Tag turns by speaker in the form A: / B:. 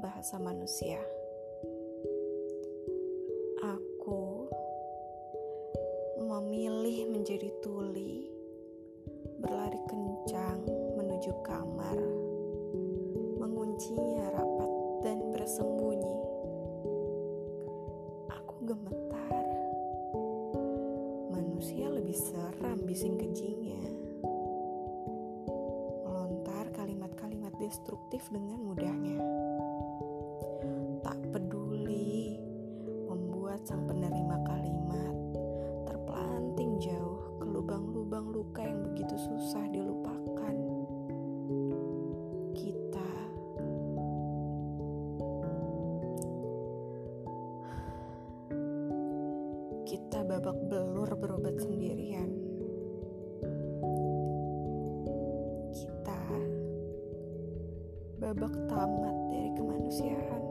A: bahasa manusia. Aku memilih menjadi tuli, berlari kencang menuju kamar, menguncinya rapat dan bersembunyi. Aku gemetar. Manusia lebih seram bising kejinya. Destruktif dengan mudahnya. Tak peduli membuat sang penerima kalimat terpelanting jauh ke lubang-lubang luka yang begitu susah dilupakan. Kita kita babak belur berobat babak tamat dari kemanusiaan.